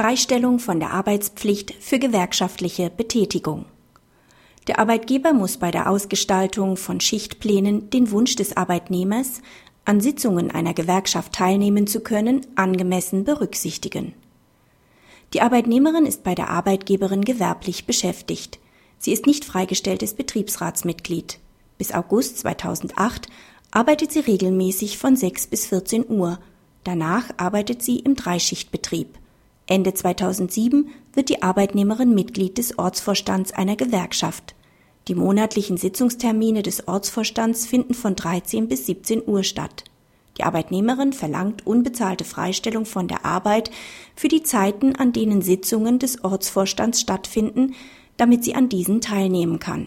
Freistellung von der Arbeitspflicht für gewerkschaftliche Betätigung. Der Arbeitgeber muss bei der Ausgestaltung von Schichtplänen den Wunsch des Arbeitnehmers, an Sitzungen einer Gewerkschaft teilnehmen zu können, angemessen berücksichtigen. Die Arbeitnehmerin ist bei der Arbeitgeberin gewerblich beschäftigt. Sie ist nicht freigestelltes Betriebsratsmitglied. Bis August 2008 arbeitet sie regelmäßig von 6 bis 14 Uhr. Danach arbeitet sie im Dreischichtbetrieb. Ende 2007 wird die Arbeitnehmerin Mitglied des Ortsvorstands einer Gewerkschaft. Die monatlichen Sitzungstermine des Ortsvorstands finden von 13 bis 17 Uhr statt. Die Arbeitnehmerin verlangt unbezahlte Freistellung von der Arbeit für die Zeiten, an denen Sitzungen des Ortsvorstands stattfinden, damit sie an diesen teilnehmen kann.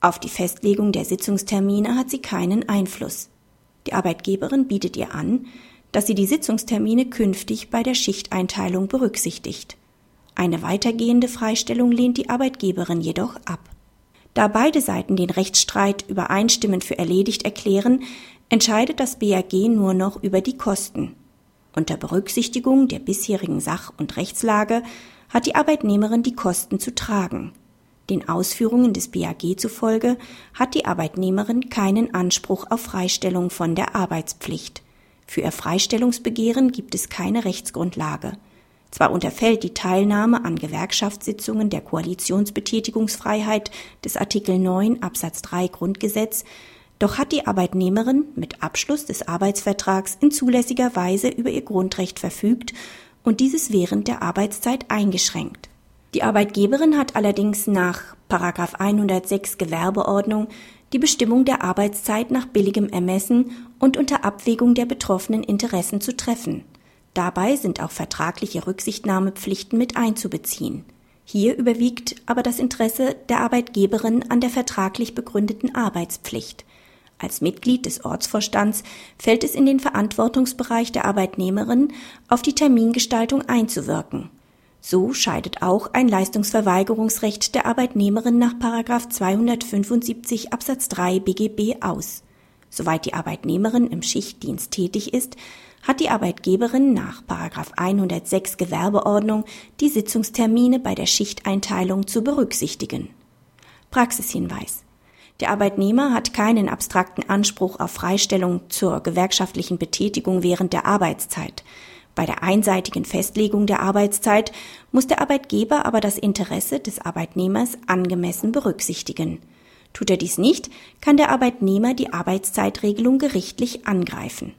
Auf die Festlegung der Sitzungstermine hat sie keinen Einfluss. Die Arbeitgeberin bietet ihr an, dass sie die Sitzungstermine künftig bei der Schichteinteilung berücksichtigt. Eine weitergehende Freistellung lehnt die Arbeitgeberin jedoch ab. Da beide Seiten den Rechtsstreit übereinstimmend für erledigt erklären, entscheidet das BAG nur noch über die Kosten. Unter Berücksichtigung der bisherigen Sach- und Rechtslage hat die Arbeitnehmerin die Kosten zu tragen. Den Ausführungen des BAG zufolge hat die Arbeitnehmerin keinen Anspruch auf Freistellung von der Arbeitspflicht. Für ihr Freistellungsbegehren gibt es keine Rechtsgrundlage. Zwar unterfällt die Teilnahme an Gewerkschaftssitzungen der Koalitionsbetätigungsfreiheit des Artikel 9 Absatz 3 Grundgesetz, doch hat die Arbeitnehmerin mit Abschluss des Arbeitsvertrags in zulässiger Weise über ihr Grundrecht verfügt und dieses während der Arbeitszeit eingeschränkt. Die Arbeitgeberin hat allerdings nach 106 Gewerbeordnung die Bestimmung der Arbeitszeit nach billigem Ermessen und unter Abwägung der betroffenen Interessen zu treffen. Dabei sind auch vertragliche Rücksichtnahmepflichten mit einzubeziehen. Hier überwiegt aber das Interesse der Arbeitgeberin an der vertraglich begründeten Arbeitspflicht. Als Mitglied des Ortsvorstands fällt es in den Verantwortungsbereich der Arbeitnehmerin, auf die Termingestaltung einzuwirken. So scheidet auch ein Leistungsverweigerungsrecht der Arbeitnehmerin nach 275 Absatz 3 BGB aus. Soweit die Arbeitnehmerin im Schichtdienst tätig ist, hat die Arbeitgeberin nach 106 Gewerbeordnung die Sitzungstermine bei der Schichteinteilung zu berücksichtigen. Praxishinweis. Der Arbeitnehmer hat keinen abstrakten Anspruch auf Freistellung zur gewerkschaftlichen Betätigung während der Arbeitszeit. Bei der einseitigen Festlegung der Arbeitszeit muss der Arbeitgeber aber das Interesse des Arbeitnehmers angemessen berücksichtigen. Tut er dies nicht, kann der Arbeitnehmer die Arbeitszeitregelung gerichtlich angreifen.